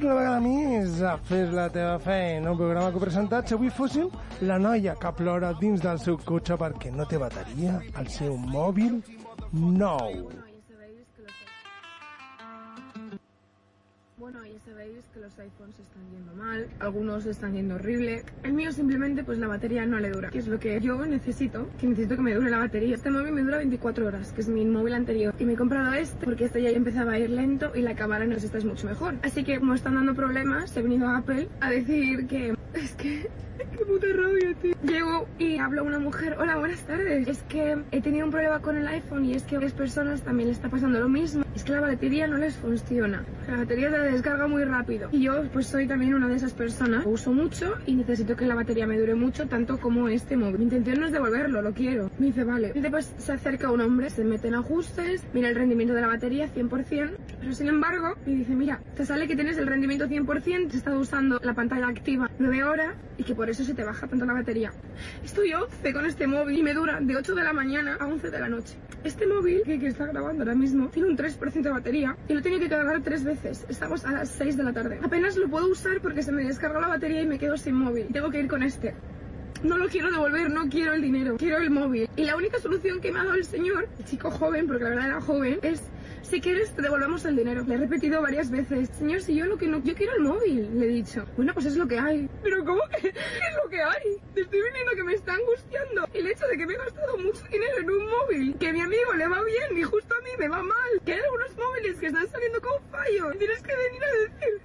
Benvinguts una vegada més a Fes la teva feina, un programa que he presentat si avui fóssim la noia que plora dins del seu cotxe perquè no té bateria al seu mòbil nou. Bueno, ya sabéis que los iPhones yendo mal, algunos están yendo horrible. El mío simplemente pues la batería no le dura, que es lo que yo necesito, que necesito que me dure la batería. Este móvil me dura 24 horas, que es mi móvil anterior. Y me he comprado este porque este ya empezaba a ir lento y la cámara no esta es mucho mejor. Así que como están dando problemas, he venido a Apple a decir que es que qué puta rabia, tío. Llego y hablo a una mujer, hola, buenas tardes. Es que he tenido un problema con el iPhone y es que a varias personas también le está pasando lo mismo. Es que la batería no les funciona. La batería se descarga muy rápido. Y yo pues soy también una de esas personas. Lo uso mucho y necesito que la batería me dure mucho, tanto como este móvil. Mi intención no es devolverlo, lo quiero. Me dice, vale. Después se acerca un hombre, se mete en ajustes, mira el rendimiento de la batería 100%. Pero sin embargo, me dice, mira, te sale que tienes el rendimiento 100%, has estado usando la pantalla activa 9 horas y que por eso se te baja tanto la batería. Estoy 11 con este móvil y me dura de 8 de la mañana a 11 de la noche. Este móvil que, que está grabando ahora mismo tiene un 3% de batería y lo tengo que cargar tres veces. Estamos a las 6 de la tarde. Apenas lo puedo usar porque se me descarga la batería y me quedo sin móvil. Tengo que ir con este. No lo quiero devolver, no quiero el dinero, quiero el móvil. Y la única solución que me ha dado el señor, el chico joven, porque la verdad era joven, es si quieres te devolvemos el dinero. Le he repetido varias veces, señor, si yo lo que no, yo quiero el móvil, le he dicho. Bueno, pues es lo que hay. Pero ¿cómo que es lo que hay? Te estoy viniendo que me está angustiando el hecho de que me he gastado mucho dinero en un móvil, que a mi amigo le va bien y justo a mí me va mal, que hay algunos móviles que están saliendo con fallo. Tienes que venir a decir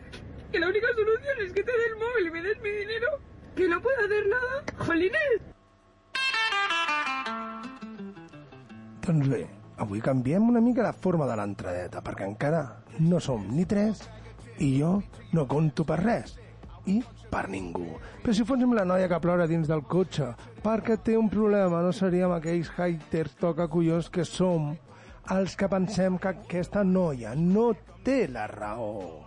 que la única solución es que te dé el móvil y me des mi dinero, que no puedo hacer nada. ¡Jolines! Doncs bé, avui canviem una mica la forma de l'entradeta, perquè encara no som ni tres i jo no conto per res i per ningú. Però si fóssim la noia que plora dins del cotxe perquè té un problema, no seríem aquells haters toca collons que som els que pensem que aquesta noia no té la raó.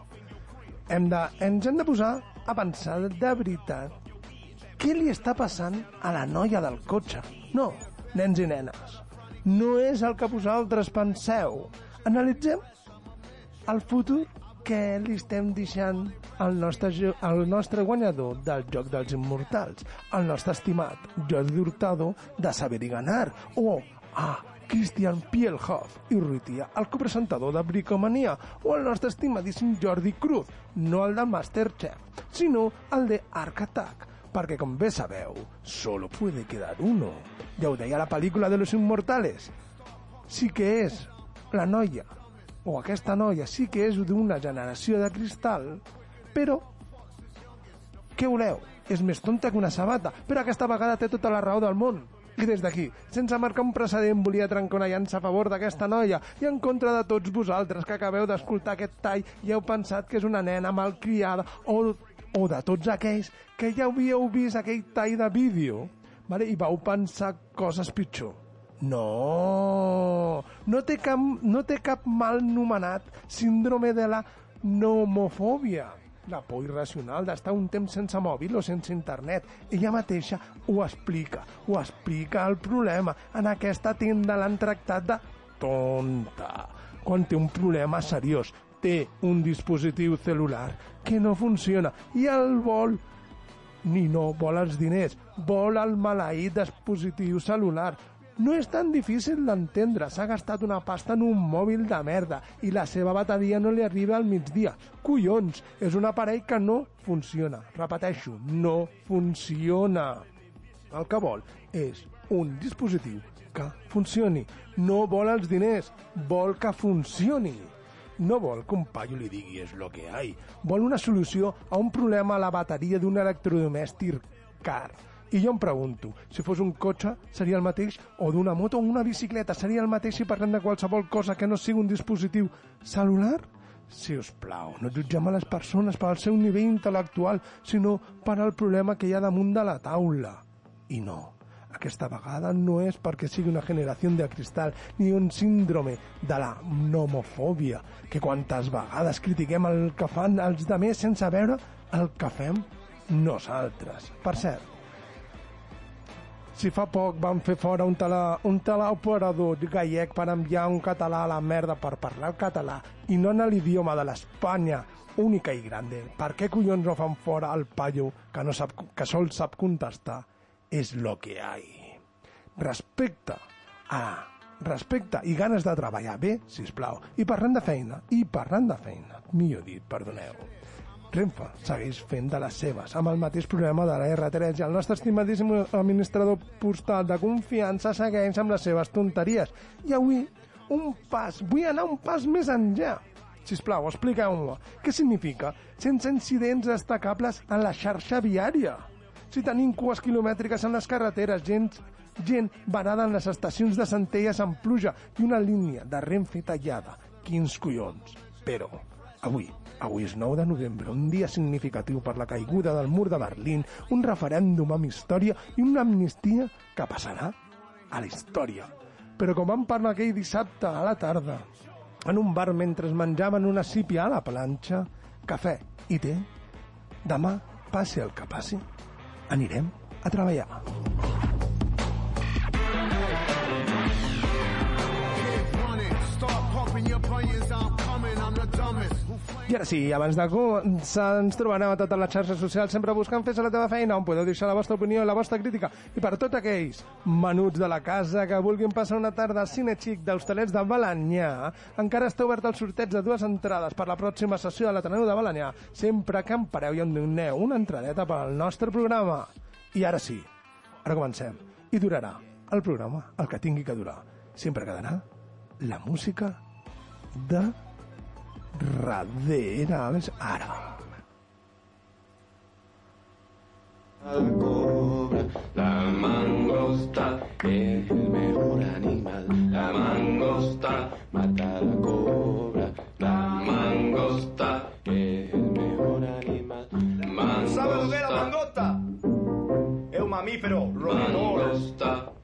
Hem de, ens hem de posar a pensar de veritat què li està passant a la noia del cotxe. No, nens i nenes, no és el que vosaltres penseu. Analitzem el futur que li estem deixant al nostre, al nostre guanyador del Joc dels Immortals, el nostre estimat Jordi Hurtado de Saber i Ganar, o a Christian Pielhoff i Ruitia, el copresentador de Bricomania, o el nostre estimadíssim Jordi Cruz, no el del Masterchef, sinó el de Arc Attack, perquè com bé sabeu, solo puede quedar uno. Ja ho deia la pel·lícula de los Inmortales. Sí que és la noia, o aquesta noia sí que és d'una generació de cristal, però què voleu? És més tonta que una sabata, però aquesta vegada té tota la raó del món. I des d'aquí, sense marcar un precedent, volia trencar una llança a favor d'aquesta noia i en contra de tots vosaltres que acabeu d'escoltar aquest tall i heu pensat que és una nena malcriada o, o de tots aquells que ja havíeu vist aquell tall de vídeo vale? i vau pensar coses pitjor. No, no té cap, no té cap mal nomenat síndrome de la nomofòbia la por irracional d'estar un temps sense mòbil o sense internet. Ella mateixa ho explica, ho explica el problema. En aquesta tenda l'han tractat de tonta, quan té un problema seriós. té un dispositiu celular que no funciona i el vol ni no vol els diners, vol el maleït dispositiu celular. No és tan difícil d'entendre, s'ha gastat una pasta en un mòbil de merda i la seva bateria no li arriba al migdia. Collons, és un aparell que no funciona. Repeteixo, no funciona. El que vol és un dispositiu que funcioni. No vol els diners, vol que funcioni. No vol que un paio li digui és lo que hay. Vol una solució a un problema a la bateria d'un electrodomèstic car. I jo em pregunto, si fos un cotxe seria el mateix, o d'una moto o una bicicleta seria el mateix si parlem de qualsevol cosa que no sigui un dispositiu celular? Si us plau, no jutgem a les persones pel seu nivell intel·lectual, sinó per al problema que hi ha damunt de la taula. I no, aquesta vegada no és perquè sigui una generació de cristal ni un síndrome de la nomofòbia, que quantes vegades critiquem el que fan els demés sense veure el que fem nosaltres. Per cert, si fa poc van fer fora un, tele, un teleoperador gallec per enviar un català a la merda per parlar el català i no en l'idioma de l'Espanya única i grande, per què collons no fan fora el paio que, no sap, que sol sap contestar? És lo que hay. Respecte a respecte i ganes de treballar bé, si plau. I parlant de feina, i parlant de feina, millor dit, perdoneu. Renfe segueix fent de les seves, amb el mateix problema de la R3 i el nostre estimadíssim administrador postal de confiança segueix amb les seves tonteries. I avui, un pas, vull anar un pas més enllà. Sisplau, expliqueu-me, què significa sense incidents destacables en la xarxa viària? Si tenim cues quilomètriques en les carreteres, gent, gent varada en les estacions de Centelles amb pluja i una línia de Renfe tallada. Quins collons. Però, avui, avui és 9 de novembre, un dia significatiu per la caiguda del mur de Berlín, un referèndum amb història i una amnistia que passarà a la història. Però com vam parlar aquell dissabte a la tarda, en un bar mentre menjaven una sípia a la planxa, cafè i té, demà, passi el que passi, anirem a treballar. I ara sí, abans de començar ens trobarem a totes les xarxes socials sempre buscant fer la teva feina on podeu deixar la vostra opinió i la vostra crítica. I per tots aquells menuts de la casa que vulguin passar una tarda al cine xic d'Hostalets de Balanyà encara està obert el sorteig de dues entrades per la pròxima sessió de l'Ateneu de Balanyà sempre que empareu i em doneu una entradeta per al nostre programa. I ara sí, ara comencem. I durarà el programa el que tingui que durar. Sempre quedarà la música de veure, ara. Al cobra, la mangosta es el mejor animal. La mangosta mata a la cobra. La mangosta es el mejor animal. Mangosta, ¿Sabe lo que es la mangosta? Es un mamífero roedor. mangosta.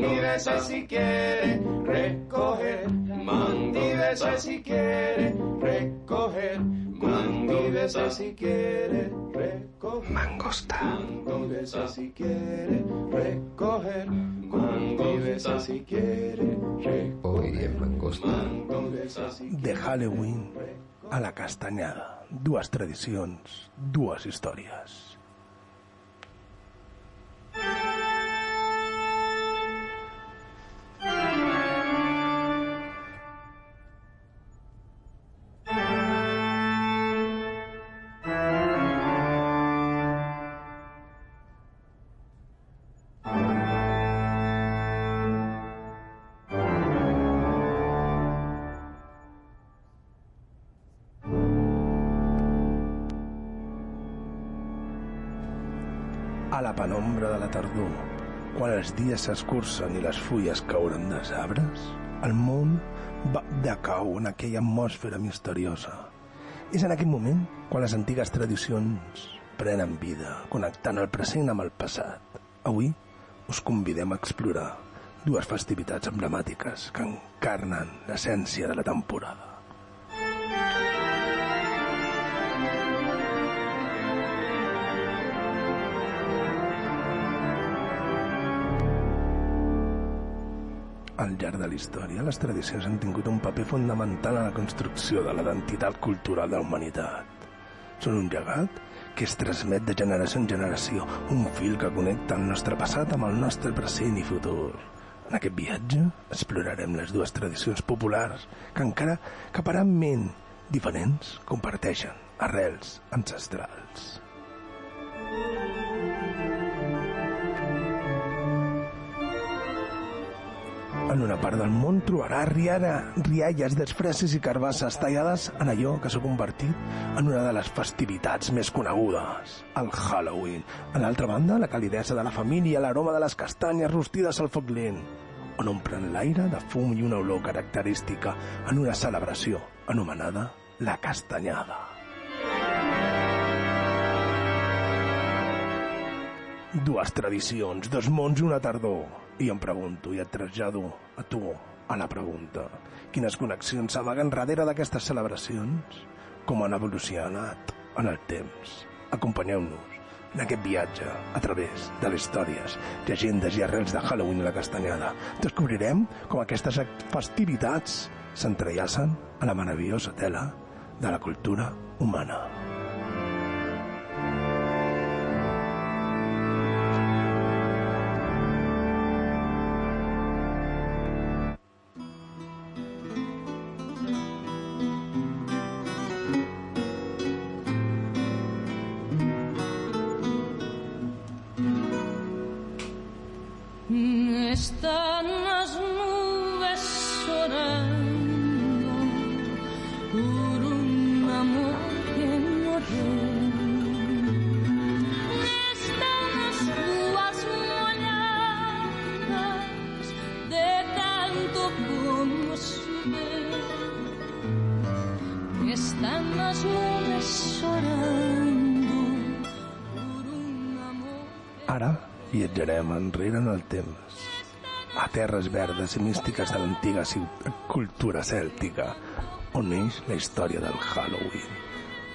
Mangostese si quiere recoger, mandíbese si quiere recoger, mandíbese si quiere recoger. Mangosta. Mandíbese si quiere recoger, mandíbese si quiere recoger. Hoy en Mangosta. De Halloween a la castanyada. Dues tradicions, dues històries. A la penombra de la tardor, quan els dies s'escurcen i les fulles cauren dels arbres, el món va decau en aquella atmosfera misteriosa. És en aquell moment quan les antigues tradicions prenen vida, connectant el present amb el passat. Avui us convidem a explorar dues festivitats emblemàtiques que encarnen l'essència de la temporada. Al llarg de la història, les tradicions han tingut un paper fundamental en la construcció de l'identitat cultural de la humanitat. Són un llegat que es transmet de generació en generació, un fil que connecta el nostre passat amb el nostre present i futur. En aquest viatge explorarem les dues tradicions populars que encara que aparentment diferents comparteixen arrels ancestrals. En una part del món trobarà riara, rialles d'expresses i carbasses tallades en allò que s'ha convertit en una de les festivitats més conegudes, el Halloween. A l'altra banda, la calidesa de la família, l'aroma de les castanyes rostides al foc lent, on omplen l'aire de fum i una olor característica en una celebració anomenada la castanyada. Dues tradicions, dos mons i una tardor. I em pregunto, i et trasllado a tu, a la pregunta. Quines connexions s'amaguen darrere d'aquestes celebracions? Com han evolucionat en el temps? Acompanyeu-nos en aquest viatge a través de les històries, llegendes i arrels de Halloween i la castanyada. Descobrirem com aquestes festivitats s'entrellacen a la meravellosa tela de la cultura humana. Terres verdes i místiques de l'antiga cultura cèltica, on neix la història del Halloween.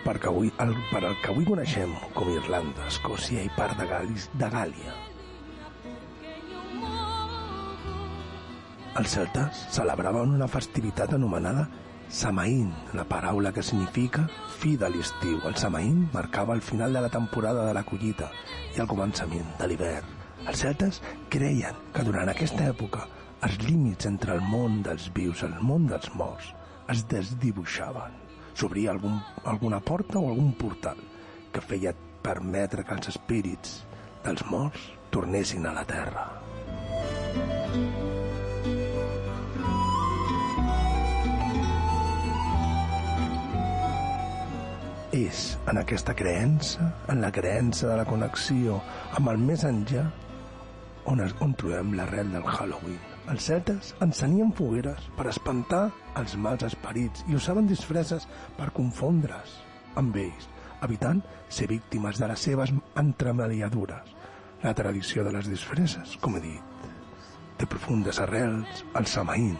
Perquè avui, el, per al que avui coneixem com Irlanda, Escòcia i part de, Galis, de Gàlia. Els celtes celebraven una festivitat anomenada Samaín, la paraula que significa fi de l'estiu. El Samaín marcava el final de la temporada de la collita i el començament de l'hivern. Els celtes creien que durant aquesta època els límits entre el món dels vius i el món dels morts es desdibuixaven. S'obria algun, alguna porta o algun portal que feia permetre que els espírits dels morts tornessin a la terra. És en aquesta creença, en la creença de la connexió amb el més enllà, on, es, on trobem l'arrel del Halloween. Els celtes encenien fogueres per espantar els mals esperits i usaven disfresses per confondre's amb ells, evitant ser víctimes de les seves entremaliadures. La tradició de les disfresses, com he dit, té profundes arrels al Samaín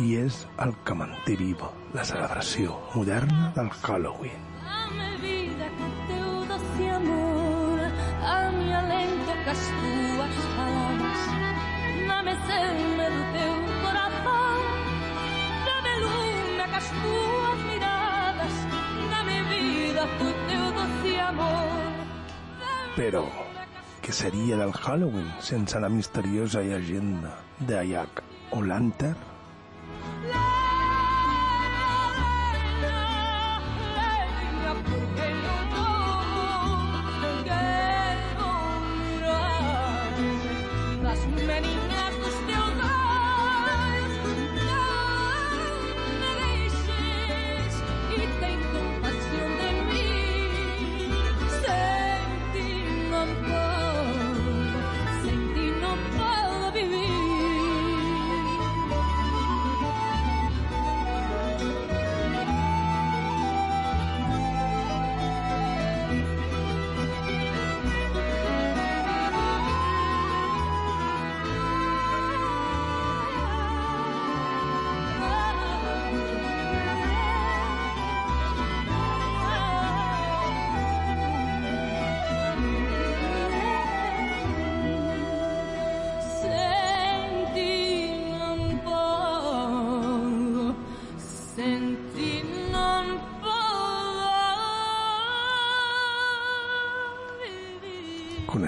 i és el que manté viva la celebració moderna del Halloween. Dame vida que teu doce amor Dame alento que túas miradas Dame vida que teu doce amor Però, què seria del Halloween sense la misteriosa llegenda de Jack O'Lantern? Leña,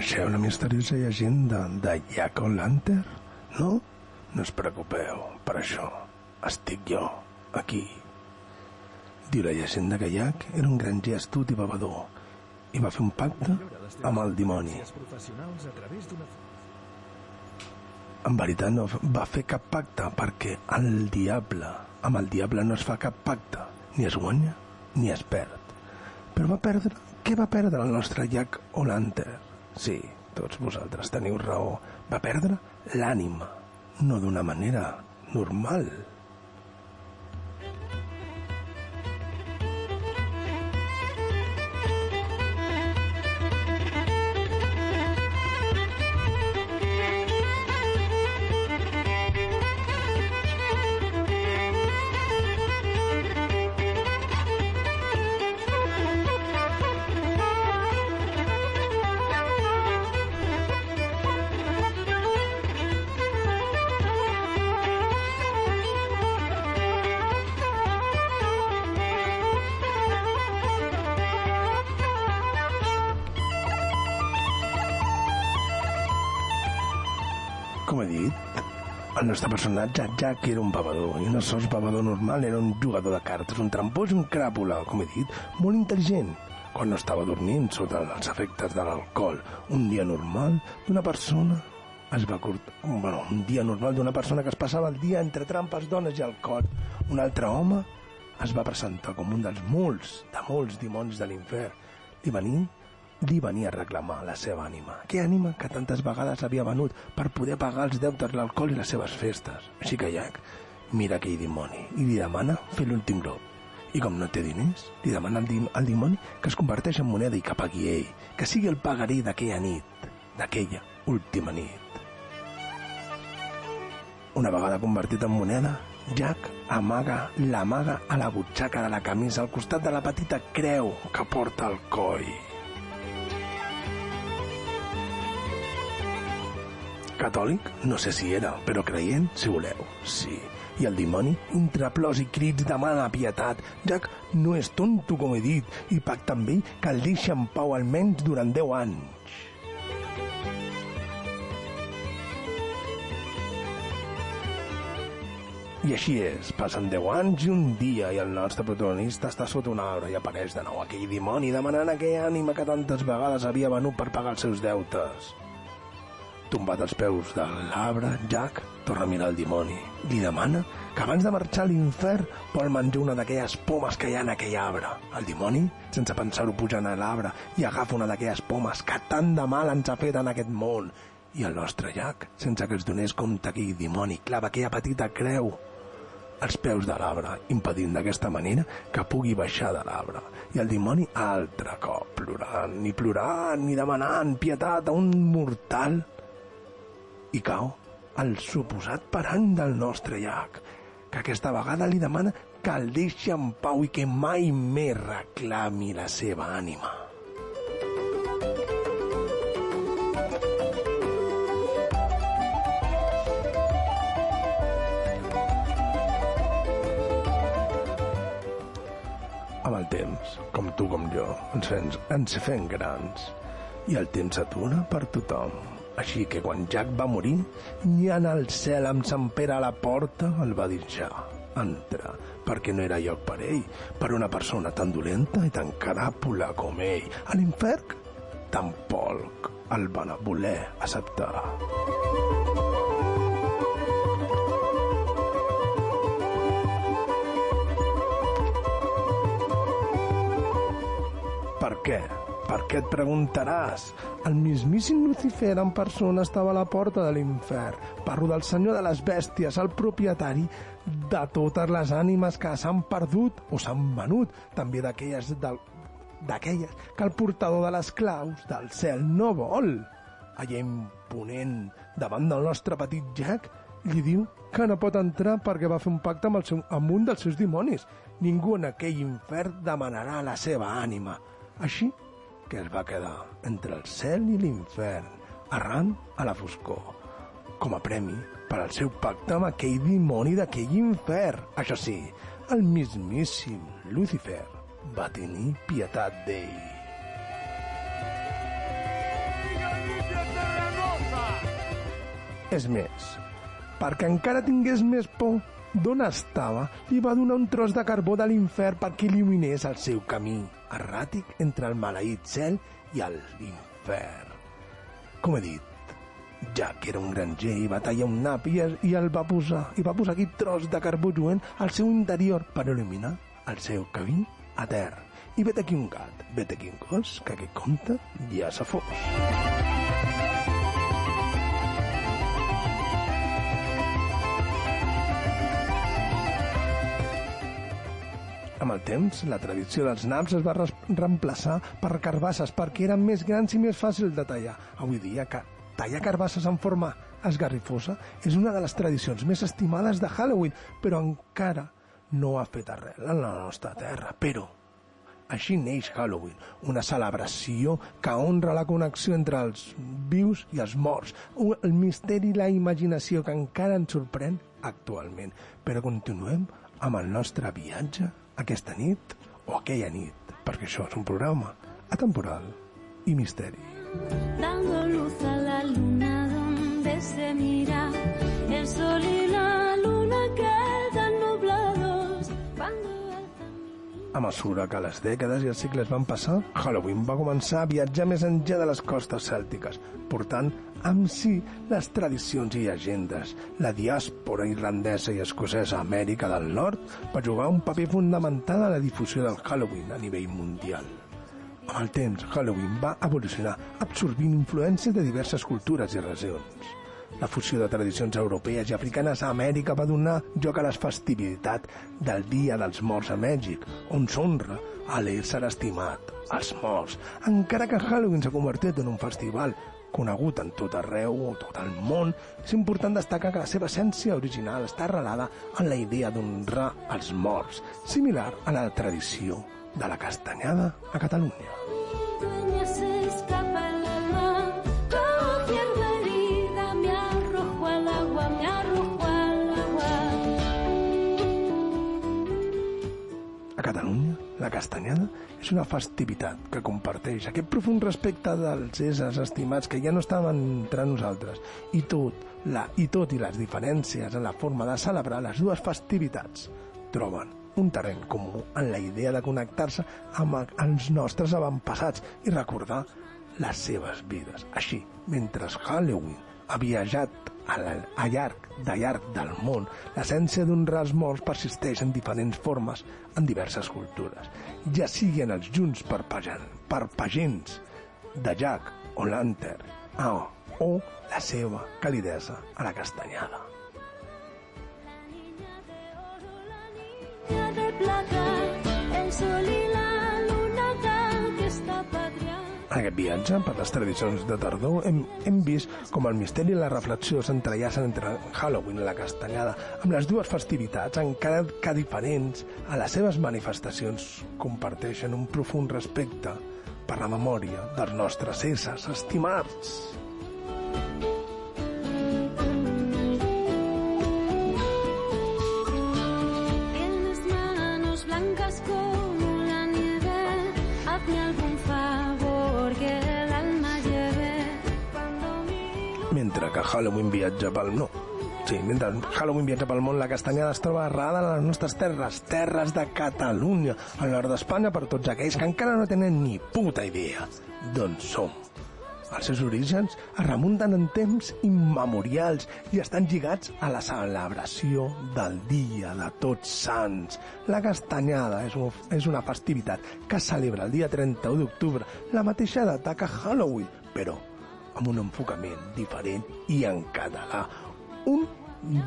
Coneixeu la misteriosa llegenda de Jack O'Lantern? No? No us preocupeu, per això estic jo, aquí. Diu la llegenda que Jack era un granger astut i bevedor i va fer un pacte amb el dimoni. En veritat no va fer cap pacte perquè el diable, amb el diable no es fa cap pacte, ni es guanya ni es perd. Però va perdre, què va perdre el nostre Jack O'Lantern? Sí, tots vosaltres teniu raó, va perdre l'ànima, no d'una manera normal. Nostre personatge, Jack, era un bevedor, i no sols bevedor normal, era un jugador de cartes, un trampós i un cràpula, com he dit, molt intel·ligent. Quan no estava dormint sota els efectes de l'alcohol, un dia normal d'una persona es va curt... Bueno, un dia normal d'una persona que es passava el dia entre trampes, dones i alcohol. Un altre home es va presentar com un dels molts, de molts dimonis de l'infern. Li venia li venia a reclamar la seva ànima. Aquella ànima que tantes vegades havia venut per poder pagar els deutes, l'alcohol i les seves festes. Així que Jack mira aquell dimoni i li demana fer l'últim glob. I com no té diners, li demana al, dim al dimoni que es converteix en moneda i que pagui ell, que sigui el pagarí d'aquella nit, d'aquella última nit. Una vegada convertit en moneda, Jack amaga l'amaga a la butxaca de la camisa al costat de la petita creu que porta al coll. Catòlic? No sé si era, però creient, si voleu, sí. I el dimoni, entre plors i crits, demana pietat. Jack no és tonto, com he dit, i pacta amb ell que el deixa en pau almenys durant 10 anys. I així és, passen 10 anys i un dia i el nostre protagonista està sota un arbre i apareix de nou aquell dimoni demanant aquella ànima que tantes vegades havia venut per pagar els seus deutes. Tombat als peus de l'arbre, Jack torna a mirar el dimoni. Li demana que abans de marxar a l'infern vol menjar una d'aquelles pomes que hi ha en aquell arbre. El dimoni, sense pensar-ho, puja a l'arbre i agafa una d'aquelles pomes que tant de mal ens ha fet en aquest món. I el nostre Jack, sense que es donés compte aquell dimoni, clava aquella petita creu als peus de l'arbre, impedint d'aquesta manera que pugui baixar de l'arbre. I el dimoni, altre cop, plorant, ni plorant, ni demanant pietat a un mortal, i cau el suposat parany del nostre llac, que aquesta vegada li demana que el deixi en pau i que mai més reclami la seva ànima. Amb el temps, com tu com jo, ens ens fem grans i el temps s'atura per tothom. Així que quan Jack va morir, ni en el cel amb Sant Pere a la porta el va deixar entrar, perquè no era lloc per ell, per una persona tan dolenta i tan caràpula com ell. A l'infern tampoc el van voler acceptar. Per què? Per què et preguntaràs? El mismíssim Lucifer en persona estava a la porta de l'infern. Parlo del senyor de les bèsties, el propietari de totes les ànimes que s'han perdut o s'han venut, també d'aquelles del d'aquelles que el portador de les claus del cel no vol. Allà imponent davant del nostre petit Jack li diu que no pot entrar perquè va fer un pacte amb, el seu, amb un dels seus dimonis. Ningú en aquell infern demanarà la seva ànima. Així que es va quedar entre el cel i l'infern, errant a la foscor, com a premi per al seu pacte amb aquell dimoni d'aquell infern. Això sí, el mismíssim Lucifer va tenir pietat d'ell. És més, perquè encara tingués més por, d'on estava, li va donar un tros de carbó de l'infern perquè il·luminés el seu camí erràtic entre el maleït cel i l'infern. Com he dit, Jack era un granger i va tallar un nap i, i el va posar i va posar aquest tros de carbó lluent al seu interior per il·luminar el seu camí a terra. I vet aquí un gat, vet aquí un gos, que aquest conte ja s'ha fos. Amb el temps, la tradició dels naps es va reemplaçar per carbasses perquè eren més grans i més fàcils de tallar. Avui dia, que tallar carbasses en forma esgarrifosa és una de les tradicions més estimades de Halloween, però encara no ha fet arrel en la nostra terra. Però així neix Halloween, una celebració que honra la connexió entre els vius i els morts, el misteri i la imaginació que encara ens sorprèn actualment. Però continuem amb el nostre viatge aquesta nit o aquella nit, perquè això és un programa atemporal i misteri. dando luz a la luna donde se mira el sol y la luna quedan nublados cuando A mesura que les dècades i els segles van passar, Halloween va començar a viatjar més enllà de les costes cèltiques, portant amb si les tradicions i llegendes. La diàspora irlandesa i escocesa a Amèrica del Nord va jugar un paper fundamental a la difusió del Halloween a nivell mundial. Amb el temps, Halloween va evolucionar, absorbint influències de diverses cultures i regions. La fusió de tradicions europees i africanes a Amèrica va donar lloc a les festivitats del Dia dels Morts a Mèxic, on s'honra a l'ésser estimat, els morts, encara que Halloween s'ha convertit en un festival conegut en tot arreu o tot el món, és important destacar que la seva essència original està arrelada en la idea d'honrar els morts, similar a la tradició de la castanyada a Catalunya. A Catalunya, la castanyada és una festivitat que comparteix aquest profund respecte dels éssers estimats que ja no estaven entre nosaltres i tot, la, i tot i les diferències en la forma de celebrar les dues festivitats troben un terreny comú en la idea de connectar-se amb el- els nostres avantpassats i recordar les seves vides. Així, mentre Halloween ha viatjat a, la, a llarg de llarg del món, l'essència d'honrar els morts persisteix en diferents formes en diverses cultures, ja siguin els junts per, pagen, per pagins de Jack o Lantern ah, o la seva calidesa a la castanyada. niña de plata el sol y la luna d'aquesta pàtria En aquest viatge per les tradicions de tardor hem, hem vist com el misteri i la reflexió s'entrellacen entre Halloween i la castanyada, amb les dues festivitats, encara que diferents, a les seves manifestacions comparteixen un profund respecte per la memòria dels nostres éssers estimats. Blancas como la nieve. Hazme algún favor que Halloween viatja pel no. Sí, mentre Halloween viatja pel món, la castanyada es troba arrelada en les nostres terres, terres de Catalunya, al nord d'Espanya per tots aquells que encara no tenen ni puta idea d'on som. Els seus orígens es remunten en temps immemorials i estan lligats a la celebració del Dia de Tots Sants. La castanyada és, un, és una festivitat que celebra el dia 31 d'octubre, la mateixa data que Halloween, però amb un enfocament diferent i en català. Un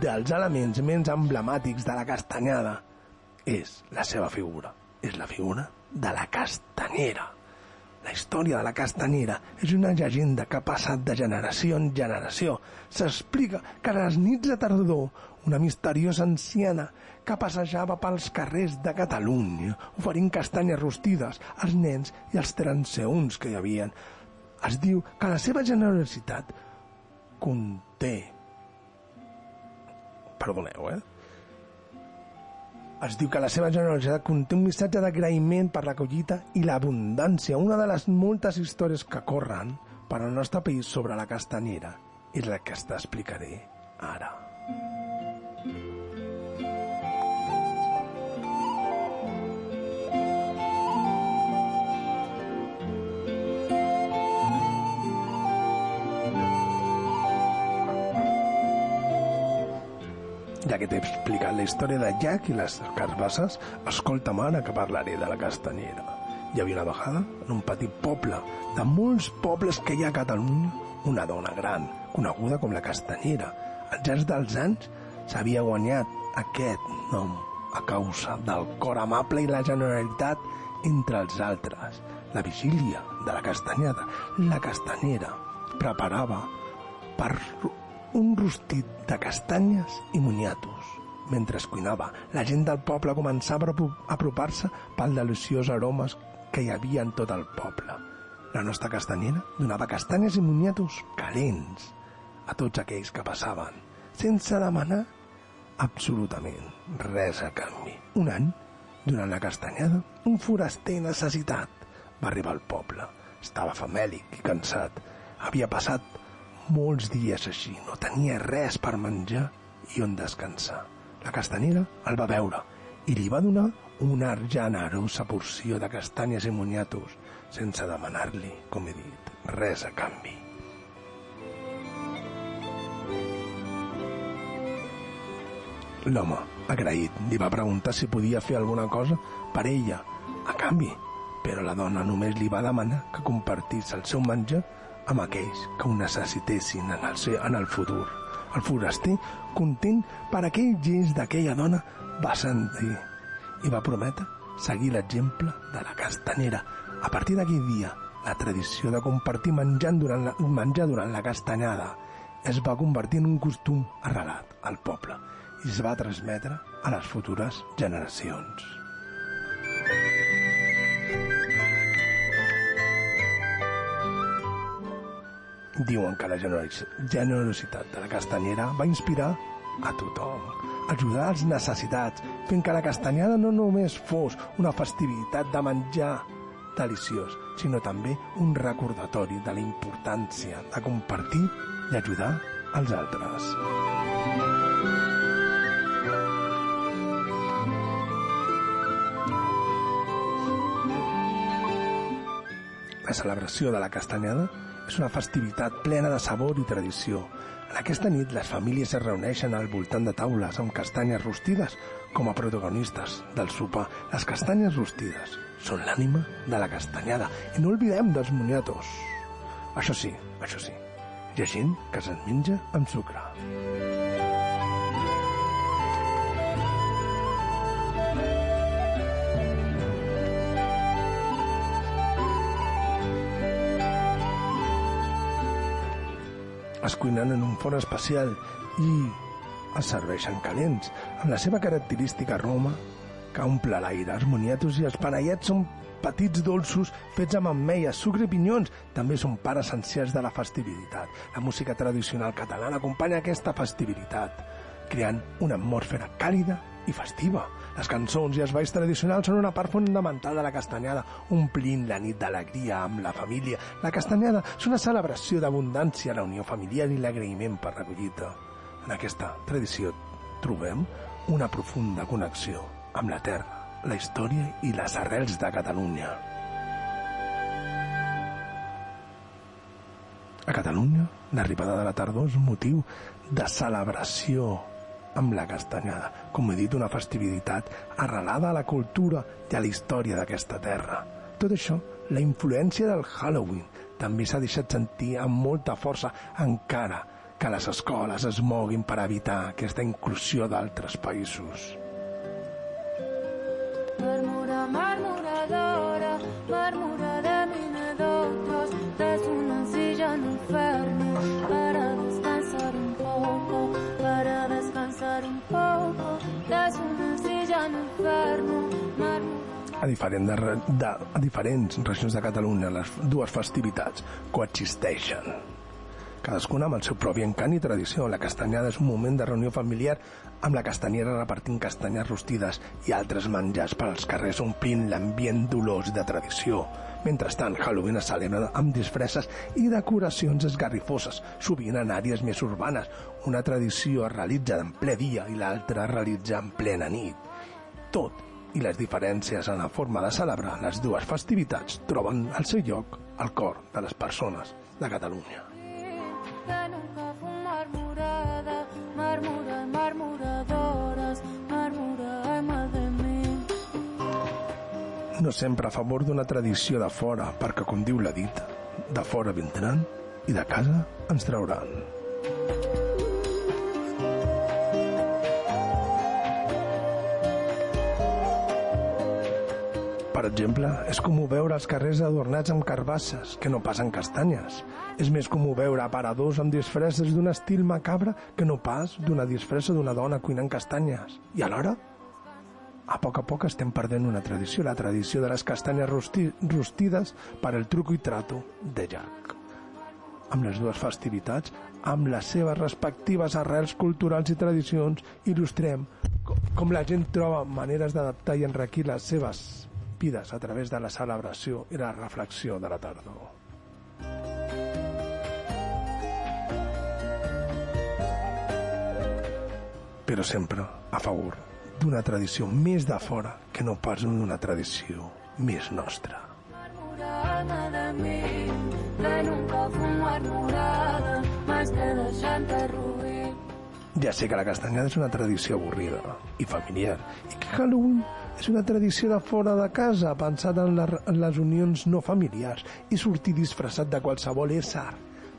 dels elements més emblemàtics de la castanyada és la seva figura. És la figura de la castanyera. La història de la castanyera és una llegenda que ha passat de generació en generació. S'explica que a les nits de tardor una misteriosa anciana que passejava pels carrers de Catalunya oferint castanyes rostides als nens i als transeunts que hi havien. Es diu que la seva generositat conté... Perdoneu, eh? Es diu que la seva generositat conté un missatge d'agraïment per la collita i l'abundància, una de les moltes històries que corren per al nostre país sobre la castanyera és la que t'explicaré ara. Ja que t'he explicat la història de Jack i les carbasses, escolta'm ara que parlaré de la castanyera. Hi havia una vegada, en un petit poble, de molts pobles que hi ha a Catalunya, una dona gran, coneguda com la castanyera. Al llarg dels anys s'havia guanyat aquest nom a causa del cor amable i la generalitat entre els altres. La vigília de la castanyada, la castanyera preparava per un rostit de castanyes i moniatos. Mentre es cuinava, la gent del poble començava a apro- a apropar-se pel deliciós aromes que hi havia en tot el poble. La nostra castanyera donava castanyes i moniatos calents a tots aquells que passaven, sense demanar absolutament res a canvi. Un any, durant la castanyada, un foraster necessitat va arribar al poble. Estava famèlic i cansat. Havia passat molts dies així, no tenia res per menjar i on descansar. La castanyera el va veure i li va donar una generosa porció de castanyes i moniatos sense demanar-li, com he dit, res a canvi. L'home, agraït, li va preguntar si podia fer alguna cosa per ella, a canvi, però la dona només li va demanar que compartís el seu menjar amb aquells que ho necessitessin en el, seu, en el futur. El foraster, content per aquell gest d'aquella dona, va sentir i va prometre seguir l'exemple de la castanyera. A partir d'aquell dia, la tradició de compartir menjant durant la, menjar durant la castanyada es va convertir en un costum arrelat al poble i es va transmetre a les futures generacions. Diuen que la generos- generositat de la castanyera va inspirar a tothom, ajudar als necessitats, fent que la castanyada no només fos una festivitat de menjar deliciós, sinó també un recordatori de la importància de compartir i ajudar als altres. La celebració de la castanyada és una festivitat plena de sabor i tradició. En aquesta nit les famílies es reuneixen al voltant de taules amb castanyes rostides com a protagonistes del sopar. Les castanyes rostides són l'ànima de la castanyada i no oblidem dels moniatos. Això sí, això sí, hi ha gent que se'n menja amb sucre. Es cuinen en un forn especial i es serveixen calents, amb la seva característica aroma que omple l'aire. Els moniatos i els panellets són petits dolços fets amb ameia, sucre i pinyons. També són parts essencials de la festivitat. La música tradicional catalana acompanya aquesta festivitat, creant una atmosfera càlida i festiva. Les cançons i els balls tradicionals són una part fonamental de la castanyada, omplint la nit d'alegria amb la família. La castanyada és una celebració d'abundància, la unió familiar i l'agraïment per la collita. En aquesta tradició trobem una profunda connexió amb la terra, la història i les arrels de Catalunya. A Catalunya, l'arribada de la tardor és un motiu de celebració amb la castanyada, com he dit, una festivitat arrelada a la cultura i a la història d'aquesta terra. Tot això, la influència del Halloween també s'ha deixat sentir amb molta força encara que les escoles es moguin per evitar aquesta inclusió d'altres països. Mármora, marmoradora, mármora de minutos, es una silla en un fermo para un poco, es una silla en un fermo, mármora. A, diferent de, de, a diferents regions de Catalunya, les dues festivitats coexisteixen. cadascuna amb el seu propi encant i tradició. La castanyada és un moment de reunió familiar amb la castanyera repartint castanyes rostides i altres menjars per als carrers omplint l'ambient dolós de tradició. Mentrestant, Halloween es celebra amb disfresses i decoracions esgarrifoses, sovint en àrees més urbanes. Una tradició es realitza en ple dia i l'altra es realitza en plena nit. Tot i les diferències en la forma de celebrar les dues festivitats troben el seu lloc al cor de les persones de Catalunya. morada, mármora, marmoradoras, mármora, alma de mí. No sempre a favor d'una tradició de fora, perquè, com diu la dita, de fora vindran i de casa ens trauran. Per exemple, és comú veure els carrers adornats amb carbasses, que no passen castanyes. És més comú veure aparadors amb disfresses d'un estil macabre que no pas d'una disfressa d'una dona cuinant castanyes. I alhora, a poc a poc estem perdent una tradició, la tradició de les castanyes rosti rostides per el truco i trato de Jack. Amb les dues festivitats, amb les seves respectives arrels culturals i tradicions, il·lustrem co- com la gent troba maneres d'adaptar i enriquir les seves vides a través de la celebració i la reflexió de la tardor. Però sempre a favor d'una tradició més de fora que no pas d'una tradició més nostra. Alma de mí, que nunca fumar morada, más que deixant-te ruir. Ja sé que la castanyada és una tradició avorrida i familiar i que Halloween és una tradició de fora de casa pensada en, la, en les unions no familiars i sortir disfressat de qualsevol ésser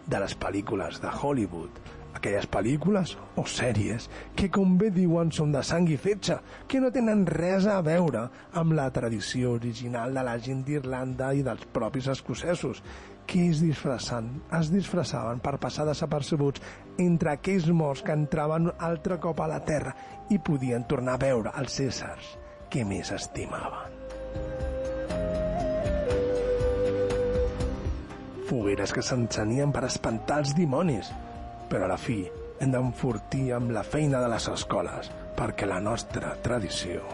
de les pel·lícules de Hollywood aquelles pel·lícules o sèries que, com bé diuen, són de sang i fetge, que no tenen res a veure amb la tradició original de la gent d'Irlanda i dels propis escocesos, que es disfressant, es disfressaven per passar desapercebuts entre aquells morts que entraven altre cop a la terra i podien tornar a veure els éssers que més estimaven. Fogueres que s'encenien per espantar els dimonis, però a la fi hem d'enfortir amb la feina de les escoles perquè la nostra tradició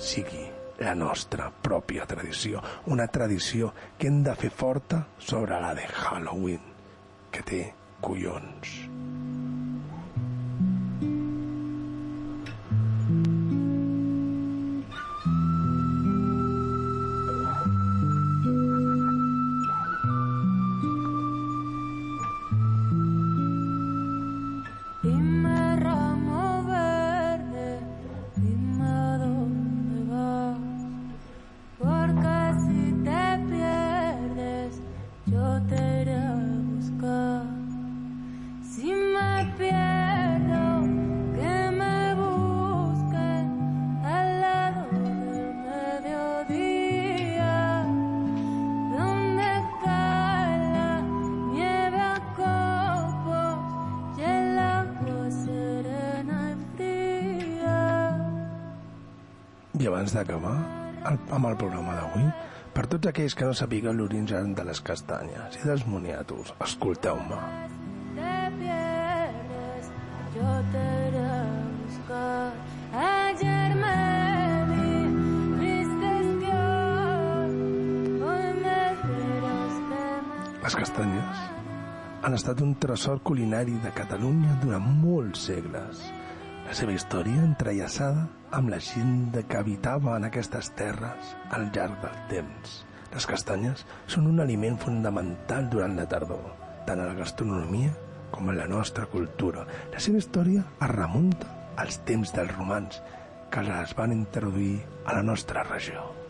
sigui la nostra pròpia tradició, una tradició que hem de fer forta sobre la de Halloween, que té collons. Abans d'acabar el, amb el programa d'avui, per tots aquells que no sapiguen l'origen de les castanyes i dels moniatos, escolteu-me. te pierdes, yo te buscar. Ayer Les castanyes han estat un tresor culinari de Catalunya durant molts segles. La seva història entrellaçada amb la gent que habitava en aquestes terres al llarg del temps. Les castanyes són un aliment fonamental durant la tardor, tant a la gastronomia com en la nostra cultura. La seva història es remunta als temps dels romans, que les van introduir a la nostra regió.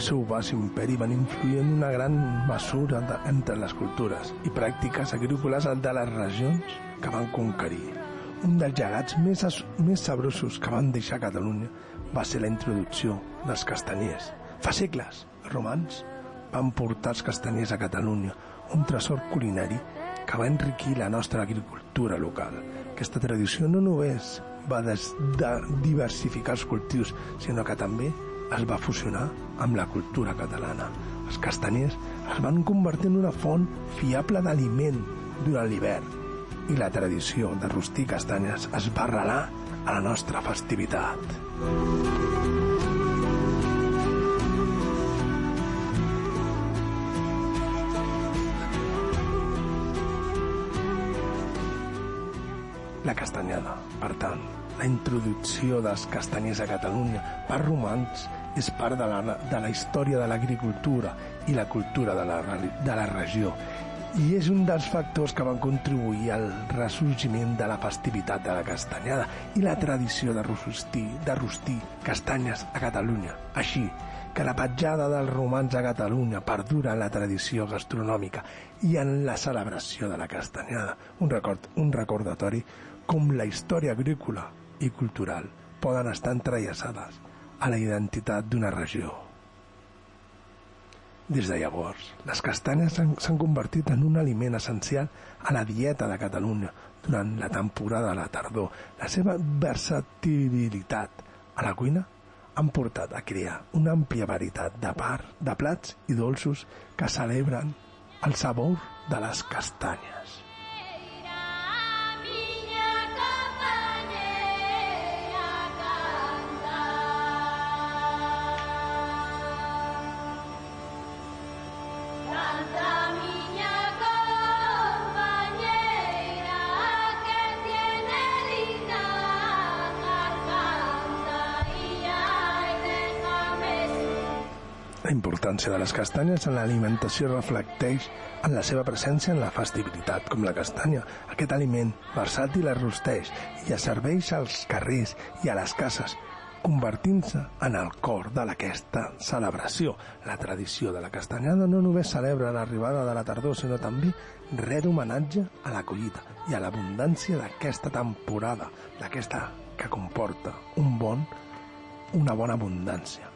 Xeitoso Perquè els romans, els romans, amb el seu vast imperi, van influir en una gran mesura de, entre les cultures i pràctiques agrícoles de les regions que van conquerir. Un dels llegats més, més sabrosos que van deixar Catalunya va ser la introducció dels castanyers. Fa segles, els romans van portar els castanyers a Catalunya, un tresor culinari que va enriquir la nostra agricultura local. Aquesta tradició no només va des de diversificar els cultius, sinó que també es va fusionar amb la cultura catalana. Els castanyers es van convertir en una font fiable d'aliment durant l'hivern i la tradició de rostir castanyes es va arrelar a la nostra festivitat. La castanyada, per tant, la introducció dels castanyers a Catalunya per romans és part de la, de la història de l'agricultura i la cultura de la, de la regió i és un dels factors que van contribuir al ressorgiment de la festivitat de la castanyada i la tradició de rostir, de rostir castanyes a Catalunya. Així que la petjada dels romans a Catalunya perdura en la tradició gastronòmica i en la celebració de la castanyada. Un, record, un recordatori com la història agrícola i cultural poden estar entrellaçades a la identitat d'una regió. Des de llavors, les castanyes s'han convertit en un aliment essencial a la dieta de Catalunya durant la temporada de la tardor. La seva versatilitat a la cuina han portat a crear una àmplia varietat de par, de plats i dolços que celebren el sabor de les castanyes. Importància de les castanyes en l'alimentació reflecteix en la seva presència en la festivitat, com la castanya. Aquest aliment versàtil es rosteix i es serveix als carrers i a les cases, convertint-se en el cor de aquesta celebració. La tradició de la castanyada no només celebra l'arribada de la tardor, sinó també ret homenatge a la collita i a l'abundància d'aquesta temporada, d'aquesta que comporta un bon, una bona abundància.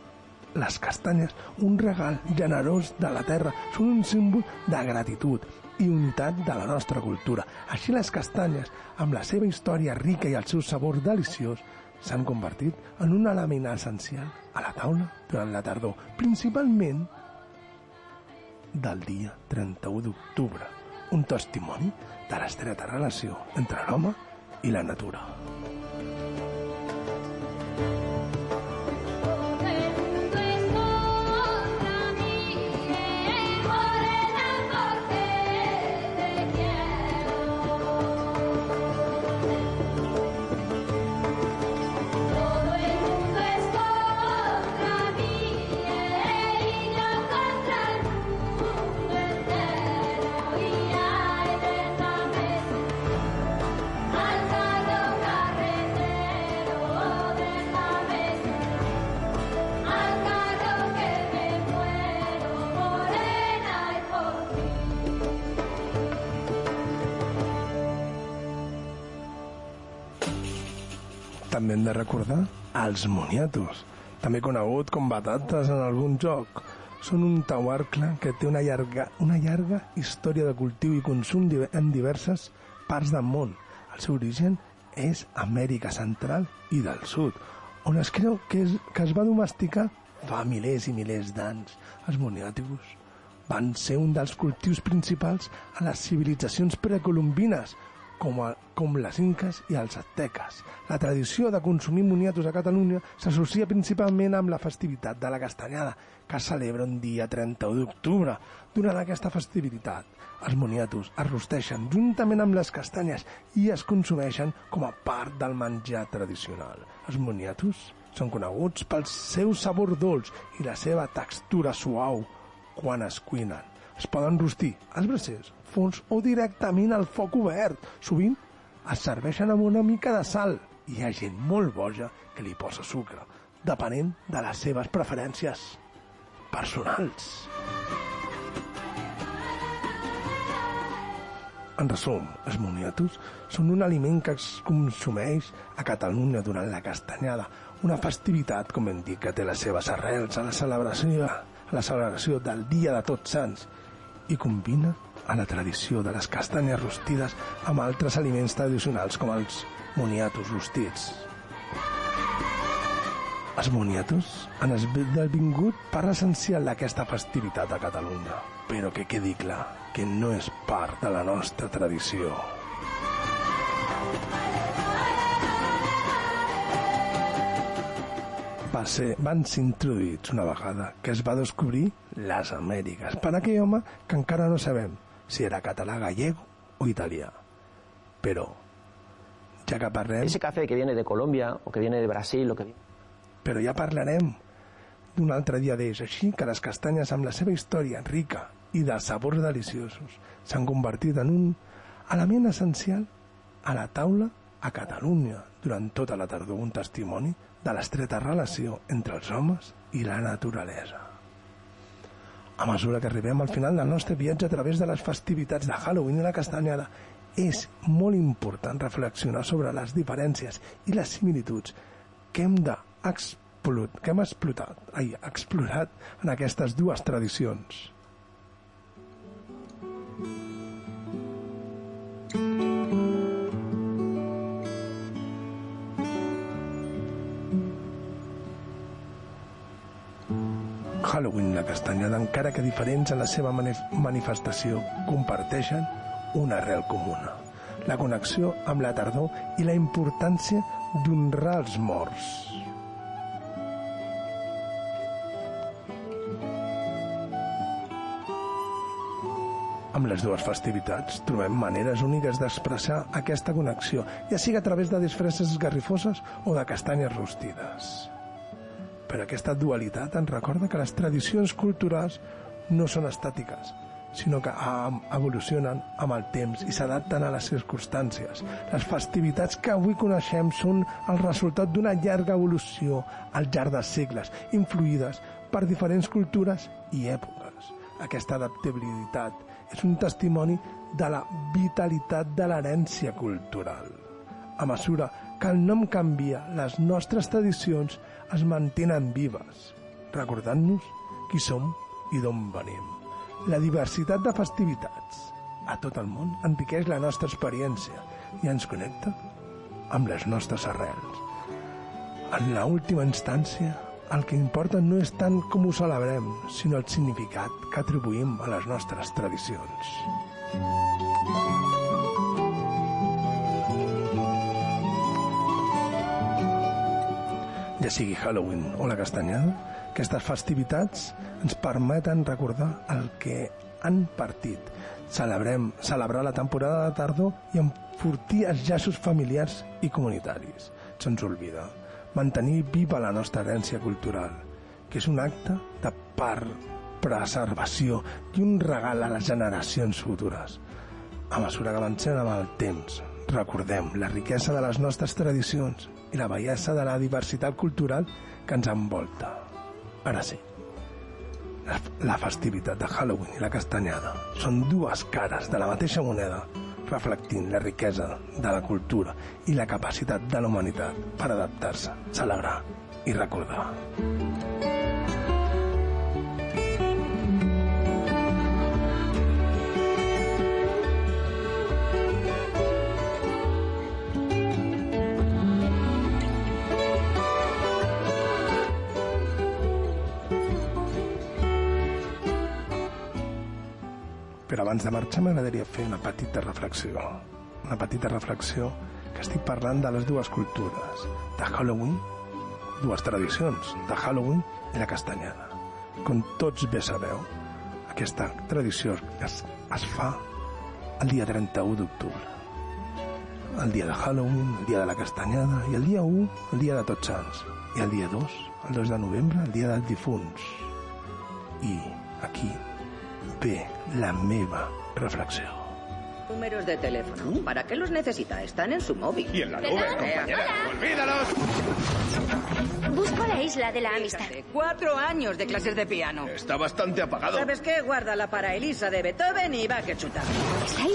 Les castanyes, un regal generós de la terra, són un símbol de gratitud i unitat de la nostra cultura. Així les castanyes, amb la seva història rica i el seu sabor deliciós, s'han convertit en un element essencial a la taula durant la tardor, principalment del dia 31 d'octubre, un testimoni de l'estreta relació entre l'home i la natura. Todo També hem de recordar els moniatos, també conegut com batates en algun joc. Són un tauarcle que té una llarga, una llarga història de cultiu i consum en diverses parts del món. El seu origen és Amèrica Central i del Sud, on es creu que, és, que es va domesticar fa milers i milers d'anys. Els moniàticos van ser un dels cultius principals a les civilitzacions precolombines, com, a, com les inques i els azteques. La tradició de consumir moniatos a Catalunya s'associa principalment amb la festivitat de la castanyada, que es celebra un dia 31 d'octubre. Durant aquesta festivitat, els moniatos es rosteixen juntament amb les castanyes i es consumeixen com a part del menjar tradicional. Els moniatos són coneguts pel seu sabor dolç i la seva textura suau quan es cuinen. Es poden rostir als bracers, forns o directament al foc obert. Sovint es serveixen amb una mica de sal hi ha gent molt boja que li posa sucre, depenent de les seves preferències. personals. En resum, els moniatos són un aliment que es consumeix a Catalunya durant la castanyada, una festivitat, com hem dit, que té les seves arrels a la celebració, a la celebració del Dia de Tots Sants i combina a la tradició de les castanyes rostides amb altres aliments tradicionals com els moniatos rostits. Els moniatos han esdevingut part essencial d'aquesta festivitat a Catalunya, però que quedi clar que no és part de la nostra tradició. Va ser, van ser introduïts una vegada que es va descobrir les Amèriques per aquell home que encara no sabem si era català, gallego o italià. Però, ja que parlem... Ese café que viene de Colombia o que viene de Brasil o que. Però ja parlarem d'un altre dia d'ells, així que les castanyes amb la seva història rica i de sabors deliciosos s'han convertit en un element essencial a la taula a Catalunya durant tota la tardor un testimoni de l'estreta relació entre els homes i la naturalesa. A mesura que arribem al final del nostre viatge a través de les festivitats de Halloween i la castanyada, és molt important reflexionar sobre les diferències i les similituds que hem de que hem explotat, ai, explorat en aquestes dues tradicions. Halloween i la castanyada, encara que diferents en la seva manifestació, comparteixen una arrel comuna, la connexió amb la tardor i la importància d'honrar els morts. Amb les dues festivitats trobem maneres úniques d'expressar aquesta connexió, ja sigui a través de disfresses esgarrifoses o de castanyes rostides. Però aquesta dualitat ens recorda que les tradicions culturals no són estàtiques, sinó que evolucionen amb el temps i s'adapten a les circumstàncies. Les festivitats que avui coneixem són el resultat d'una llarga evolució al llarg dels segles, influïdes per diferents cultures i èpoques. Aquesta adaptabilitat és un testimoni de la vitalitat de l'herència cultural. A mesura que el nom canvia, les nostres tradicions es mantenen vives, recordant-nos qui som i d'on venim. La diversitat de festivitats a tot el món enriqueix la nostra experiència i ens connecta amb les nostres arrels. En la última instància, el que importa no és tant com ho celebrem, sinó el significat que atribuïm a les nostres tradicions. Ja sigui Halloween o la castanyada, aquestes festivitats ens permeten recordar el que han partit. Celebrem, celebrar la temporada de tardor i enfortir els llaços familiars i comunitaris. Se'ns oblida mantenir viva la nostra herència cultural, que és un acte de part preservació i un regal a les generacions futures. A mesura que avancem amb el temps, recordem la riquesa de les nostres tradicions i la bellesa de la diversitat cultural que ens envolta. Ara sí, la, festivitat de Halloween i la castanyada són dues cares de la mateixa moneda reflectint la riquesa de la cultura i la capacitat de la humanitat per adaptar-se, celebrar i recordar. Però abans de marxar m'agradaria fer una petita reflexió. Una petita reflexió que estic parlant de les dues cultures, de Halloween, dues tradicions, de Halloween i la castanyada. Com tots bé sabeu, aquesta tradició es, es fa el dia 31 d'octubre. El dia de Halloween, el dia de la castanyada, i el dia 1, el dia de Tots Sants. I el dia 2, el 2 de novembre, el dia dels difunts. I aquí ve la meva reflexió. Números de teléfono. ¿Para qué los necesita? Están en su móvil. Y en la nube, compañera. ¡Olvídalos! Busco la isla de la amistad. Cuatro años de clases de piano. Está bastante apagado. ¿Sabes qué? Guárdala para Elisa de Beethoven y va que chuta.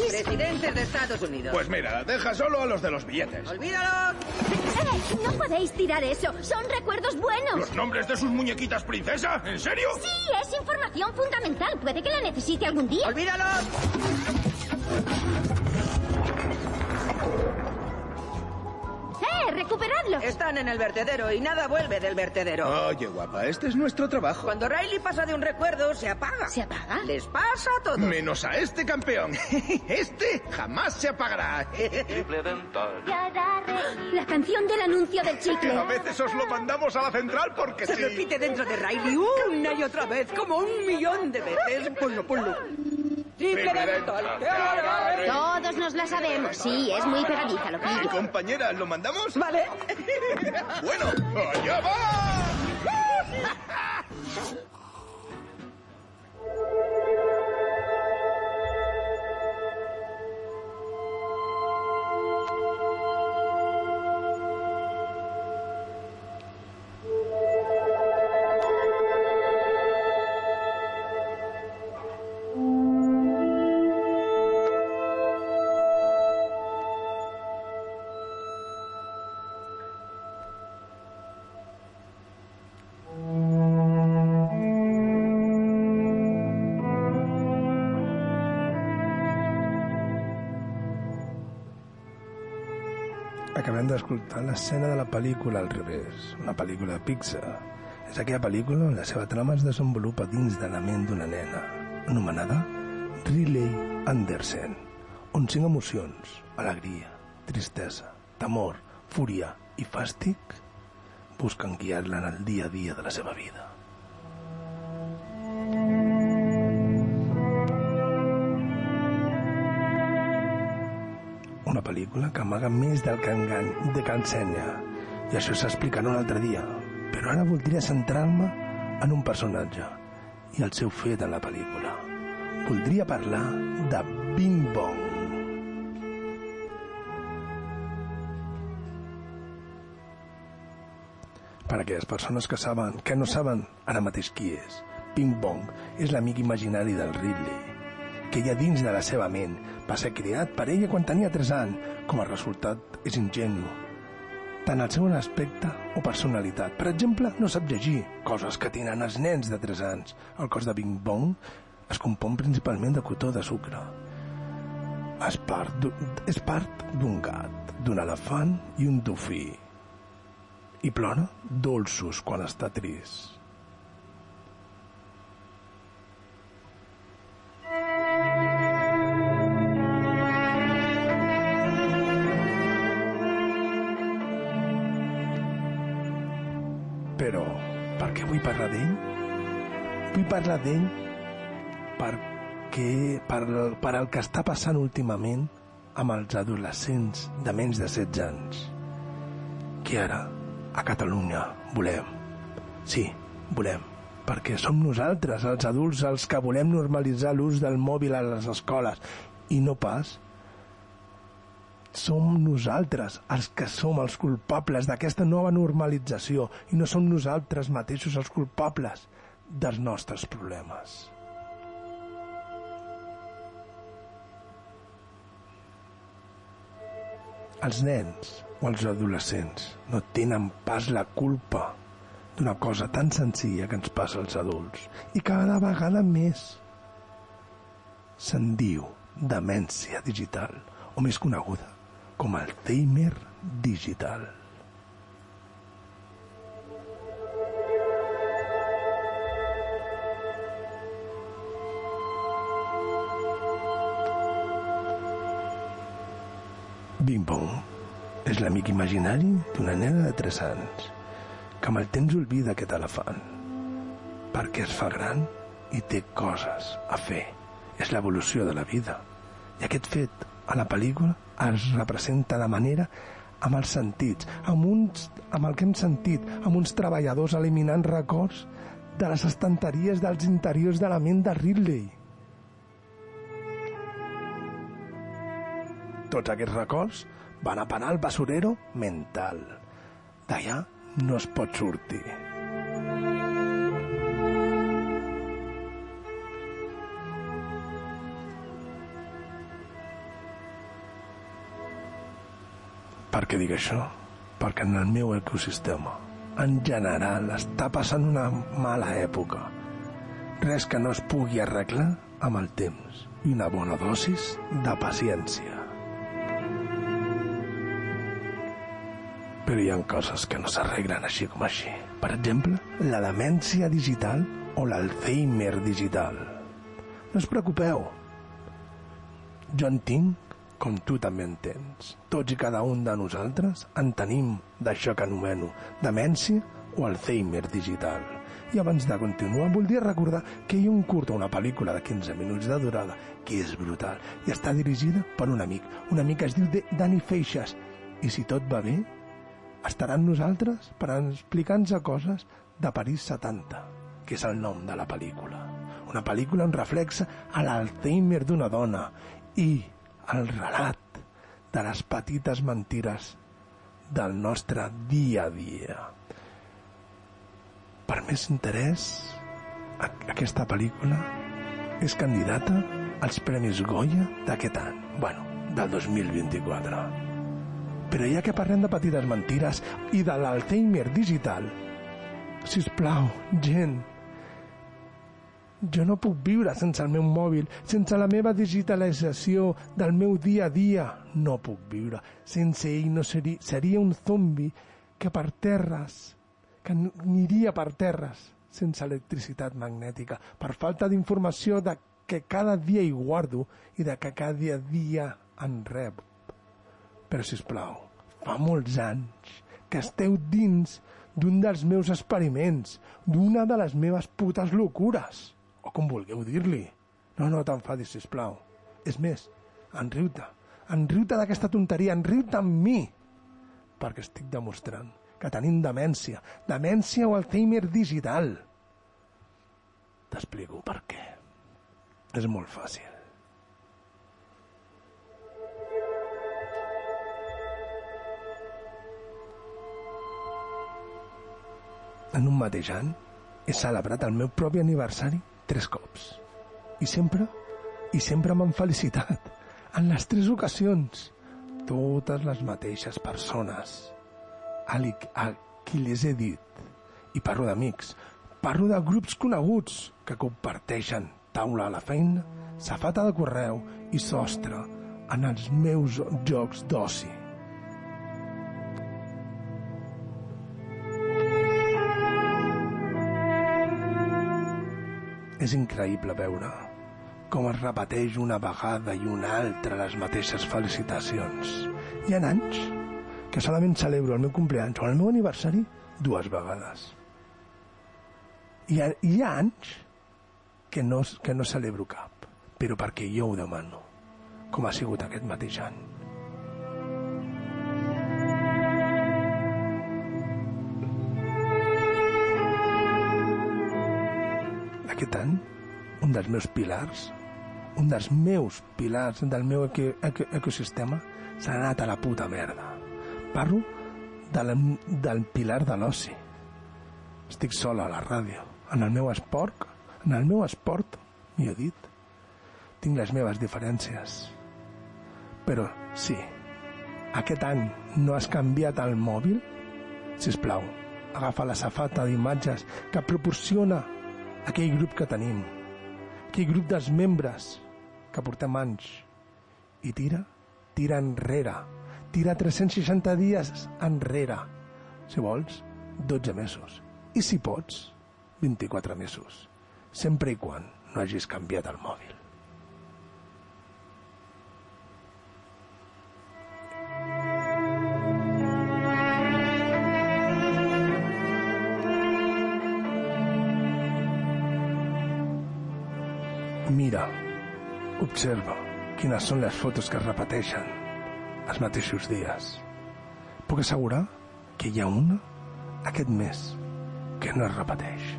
Presidentes de Estados Unidos. Pues mira, deja solo a los de los billetes. ¡Olvídalo! ¡Eh! No podéis tirar eso. Son recuerdos buenos. ¿Los nombres de sus muñequitas princesa? ¿En serio? Sí, es información fundamental. Puede que la necesite algún día. ¡Olvídalo! ¡Eh! ¡Recuperadlos! Están en el vertedero y nada vuelve del vertedero. Oye, guapa, este es nuestro trabajo. Cuando Riley pasa de un recuerdo, se apaga. ¿Se apaga? Les pasa a todos. Menos a este campeón. Este jamás se apagará. La canción del anuncio del chicle. A veces os lo mandamos a la central porque Se sí. repite dentro de Riley una y otra vez, como un millón de veces. Ponlo, ponlo. Triple dental. Todos nos la sabemos. Sí, es muy pegadiza, lo ¿Y pillo. compañera, lo mandamos? Vale. bueno, allá va. D'escoltar l'escena de la pel·lícula al revés, una pel·lícula de Pixar. És aquella pel·lícula on la seva trama es desenvolupa dins de la ment d'una nena, anomenada Riley Anderson, on cinc emocions, alegria, tristesa, temor, fúria i fàstic, busquen guiar-la en el dia a dia de la seva vida. Una pel·lícula que amaga més del que, engany, de que ensenya. I això s'explicarà un altre dia. Però ara voldria centrar-me en un personatge i el seu fet en la pel·lícula. Voldria parlar de Bing Bong. Per a aquelles persones que saben, que no saben ara mateix qui és. Bing Bong és l'amic imaginari del Ridley, que ja dins de la seva ment va ser creat per ella quan tenia 3 anys. Com a resultat, és ingenu. Tant el seu aspecte o personalitat. Per exemple, no sap llegir, coses que tenen els nens de 3 anys. El cos de Bing Bong es compon principalment de cotó de sucre. És part d'un gat, d'un elefant i un dofí. I plora dolços quan està trist. Vull parlar d'ell? Vull parlar d'ell perquè per, per el que està passant últimament amb els adolescents de menys de 16 anys. Que ara, a Catalunya, volem. Sí, volem. Perquè som nosaltres, els adults, els que volem normalitzar l'ús del mòbil a les escoles. I no pas som nosaltres els que som els culpables d'aquesta nova normalització i no som nosaltres mateixos els culpables dels nostres problemes. Els nens o els adolescents no tenen pas la culpa d'una cosa tan senzilla que ens passa als adults i cada vegada més se'n diu demència digital o més coneguda com el Alzheimer digital. Bing Bong és l'amic imaginari d'una nena de 3 anys que amb el temps oblida aquest elefant perquè es fa gran i té coses a fer. És l'evolució de la vida. I aquest fet a la pel·lícula es representa de manera amb els sentits, amb, uns, amb el que hem sentit, amb uns treballadors eliminant records de les estanteries dels interiors de la ment de Ridley. Tots aquests records van a parar al basurero mental. D'allà no es pot sortir. Què dic això? Perquè en el meu ecosistema, en general, està passant una mala època. Res que no es pugui arreglar amb el temps i una bona dosis de paciència. Però hi ha coses que no s'arreglen així com així. Per exemple, la demència digital o l'Alzheimer digital. No us preocupeu. Jo en tinc com tu també en tens. Tots i cada un de nosaltres en tenim d'això que anomeno demència o Alzheimer digital. I abans de continuar, voldria recordar que hi ha un curt o una pel·lícula de 15 minuts de durada que és brutal i està dirigida per un amic. Un amic que es diu de Dani Feixas. I si tot va bé, estarà amb nosaltres per explicar-nos coses de París 70, que és el nom de la pel·lícula. Una pel·lícula on reflexa l'Alzheimer d'una dona i el relat de les petites mentires del nostre dia a dia. Per més interès, aquesta pel·lícula és candidata als Premis Goya d'aquest any, bueno, del 2024. Però ja que parlem de petites mentires i de l'Alzheimer digital, si us plau, gent, jo no puc viure sense el meu mòbil, sense la meva digitalització del meu dia a dia. No puc viure. Sense ell no seria, seria un zombi que per terres, que aniria per terres sense electricitat magnètica, per falta d'informació de que cada dia hi guardo i de que cada dia, en rep. Però, si us plau, fa molts anys que esteu dins d'un dels meus experiments, d'una de les meves putes locures o com vulgueu dir-li. No, no t'enfadis, sisplau. És més, enriu-te. Enriu-te d'aquesta tonteria, enriu-te amb mi. Perquè estic demostrant que tenim demència. Demència o Alzheimer digital. T'explico per què. És molt fàcil. En un mateix any he celebrat el meu propi aniversari tres cops. I sempre, i sempre m'han felicitat. En les tres ocasions, totes les mateixes persones a, qui les he dit. I parlo d'amics, parlo de grups coneguts que comparteixen taula a la feina, safata de correu i sostre en els meus jocs d'oci. És increïble veure com es repeteix una vegada i una altra les mateixes felicitacions. Hi ha anys que solament celebro el meu compleany o el meu aniversari dues vegades. Hi ha, hi ha anys que no, que no celebro cap, però perquè jo ho demano, com ha sigut aquest mateix any. Aquest any, un dels meus pilars, un dels meus pilars del meu eco, eco, ecosistema s'ha anat a la puta merda. Parlo de la, del pilar de l'oci. Estic sola a la ràdio, en el meu esport, en el meu esport, millor dit. Tinc les meves diferències. Però sí, aquest any no has canviat el mòbil? Si us plau, agafa la safata d'imatges que proporciona aquell grup que tenim, aquell grup dels membres que portem anys, i tira, tira enrere, tira 360 dies enrere, si vols, 12 mesos, i si pots, 24 mesos, sempre i quan no hagis canviat el mòbil. Observa quines són les fotos que es repeteixen els mateixos dies. Puc assegurar que hi ha una aquest mes que no es repeteix.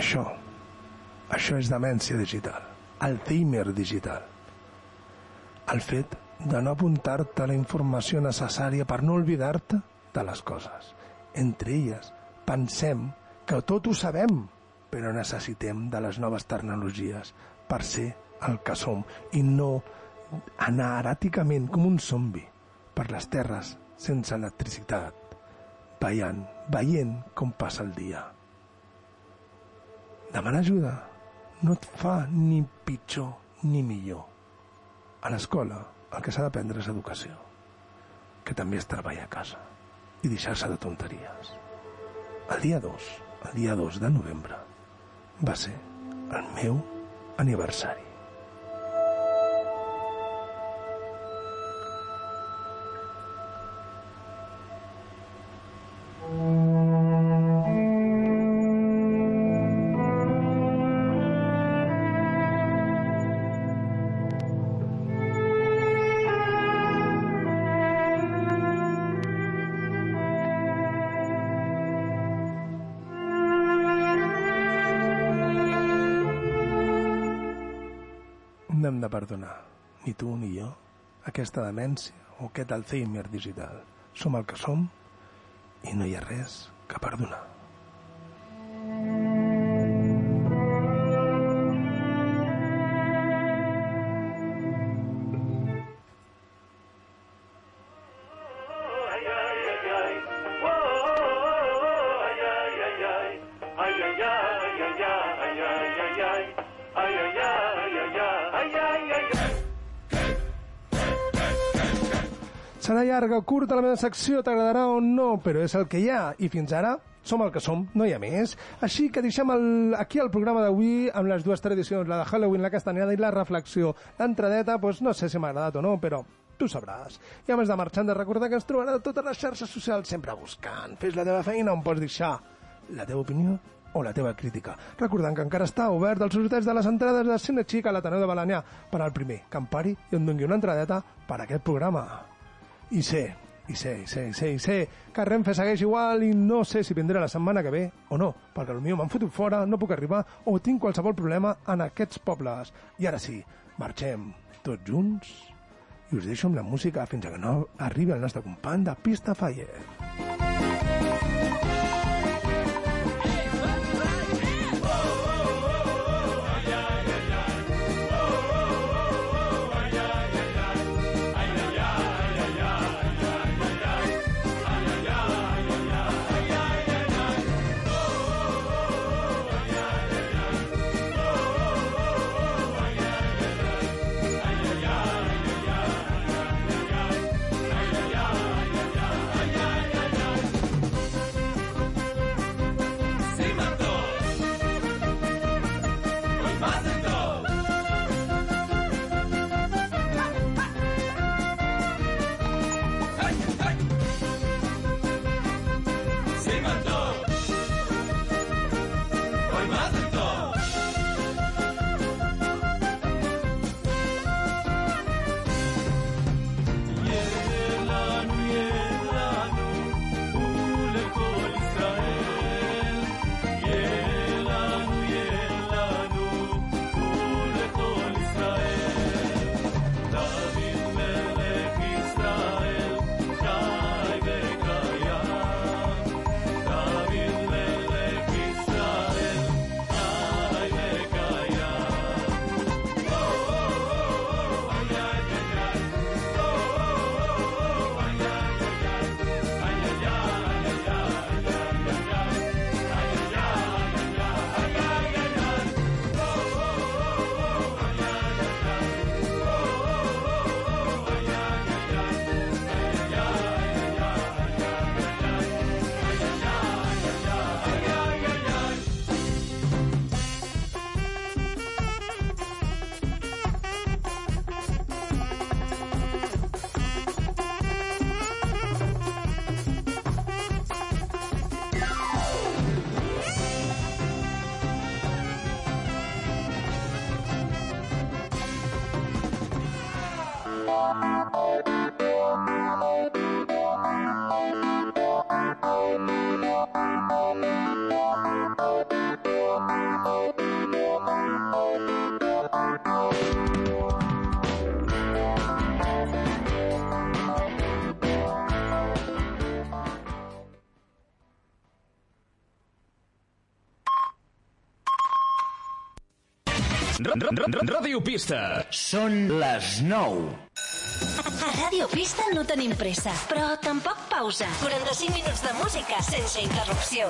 Això, això és demència digital, Alzheimer digital. El fet de no apuntar-te la informació necessària per no oblidar-te de les coses. Entre elles, pensem que tot ho sabem, però necessitem de les noves tecnologies per ser el que som i no anar eràticament com un zombi per les terres sense electricitat, veient, veient com passa el dia. Demanar ajuda no et fa ni pitjor ni millor. A l'escola el que s'ha d'aprendre és educació, que també és treballar a casa i deixar-se de tonteries. El dia 2, el dia 2 de novembre, va ser el meu aniversari. Perdonar, ni tu ni jo, aquesta demència o aquest Alzheimer digital. Som el que som i no hi ha res que perdonar. Serà llarga o curta la meva secció, t'agradarà o no, però és el que hi ha. I fins ara som el que som, no hi ha més. Així que deixem el, aquí el programa d'avui amb les dues tradicions, la de Halloween, la castanyada i la reflexió. L'entradeta, doncs no sé si m'ha agradat o no, però tu sabràs. I a més de marxant de recordar que ens trobarà a totes les xarxes socials sempre buscant. Fes la teva feina on pots deixar la teva opinió o la teva crítica. Recordant que encara està obert el sorteig de les entrades de Cine Xic a l'Ateneu de Balanyà per al primer, que em pari i em doni una entradeta per a aquest programa. I sé, i sé, i sé, i sé, i sé que Renfe segueix igual i no sé si vindré la setmana que ve o no, perquè potser m'han fotut fora, no puc arribar o tinc qualsevol problema en aquests pobles. I ara sí, marxem tots junts i us deixo amb la música fins que no arribi el nostre company de Pista Fire. Ràdio Pista. Són les 9. A Ràdio Pista no tenim pressa, però tampoc pausa. 45 minuts de música sense interrupció.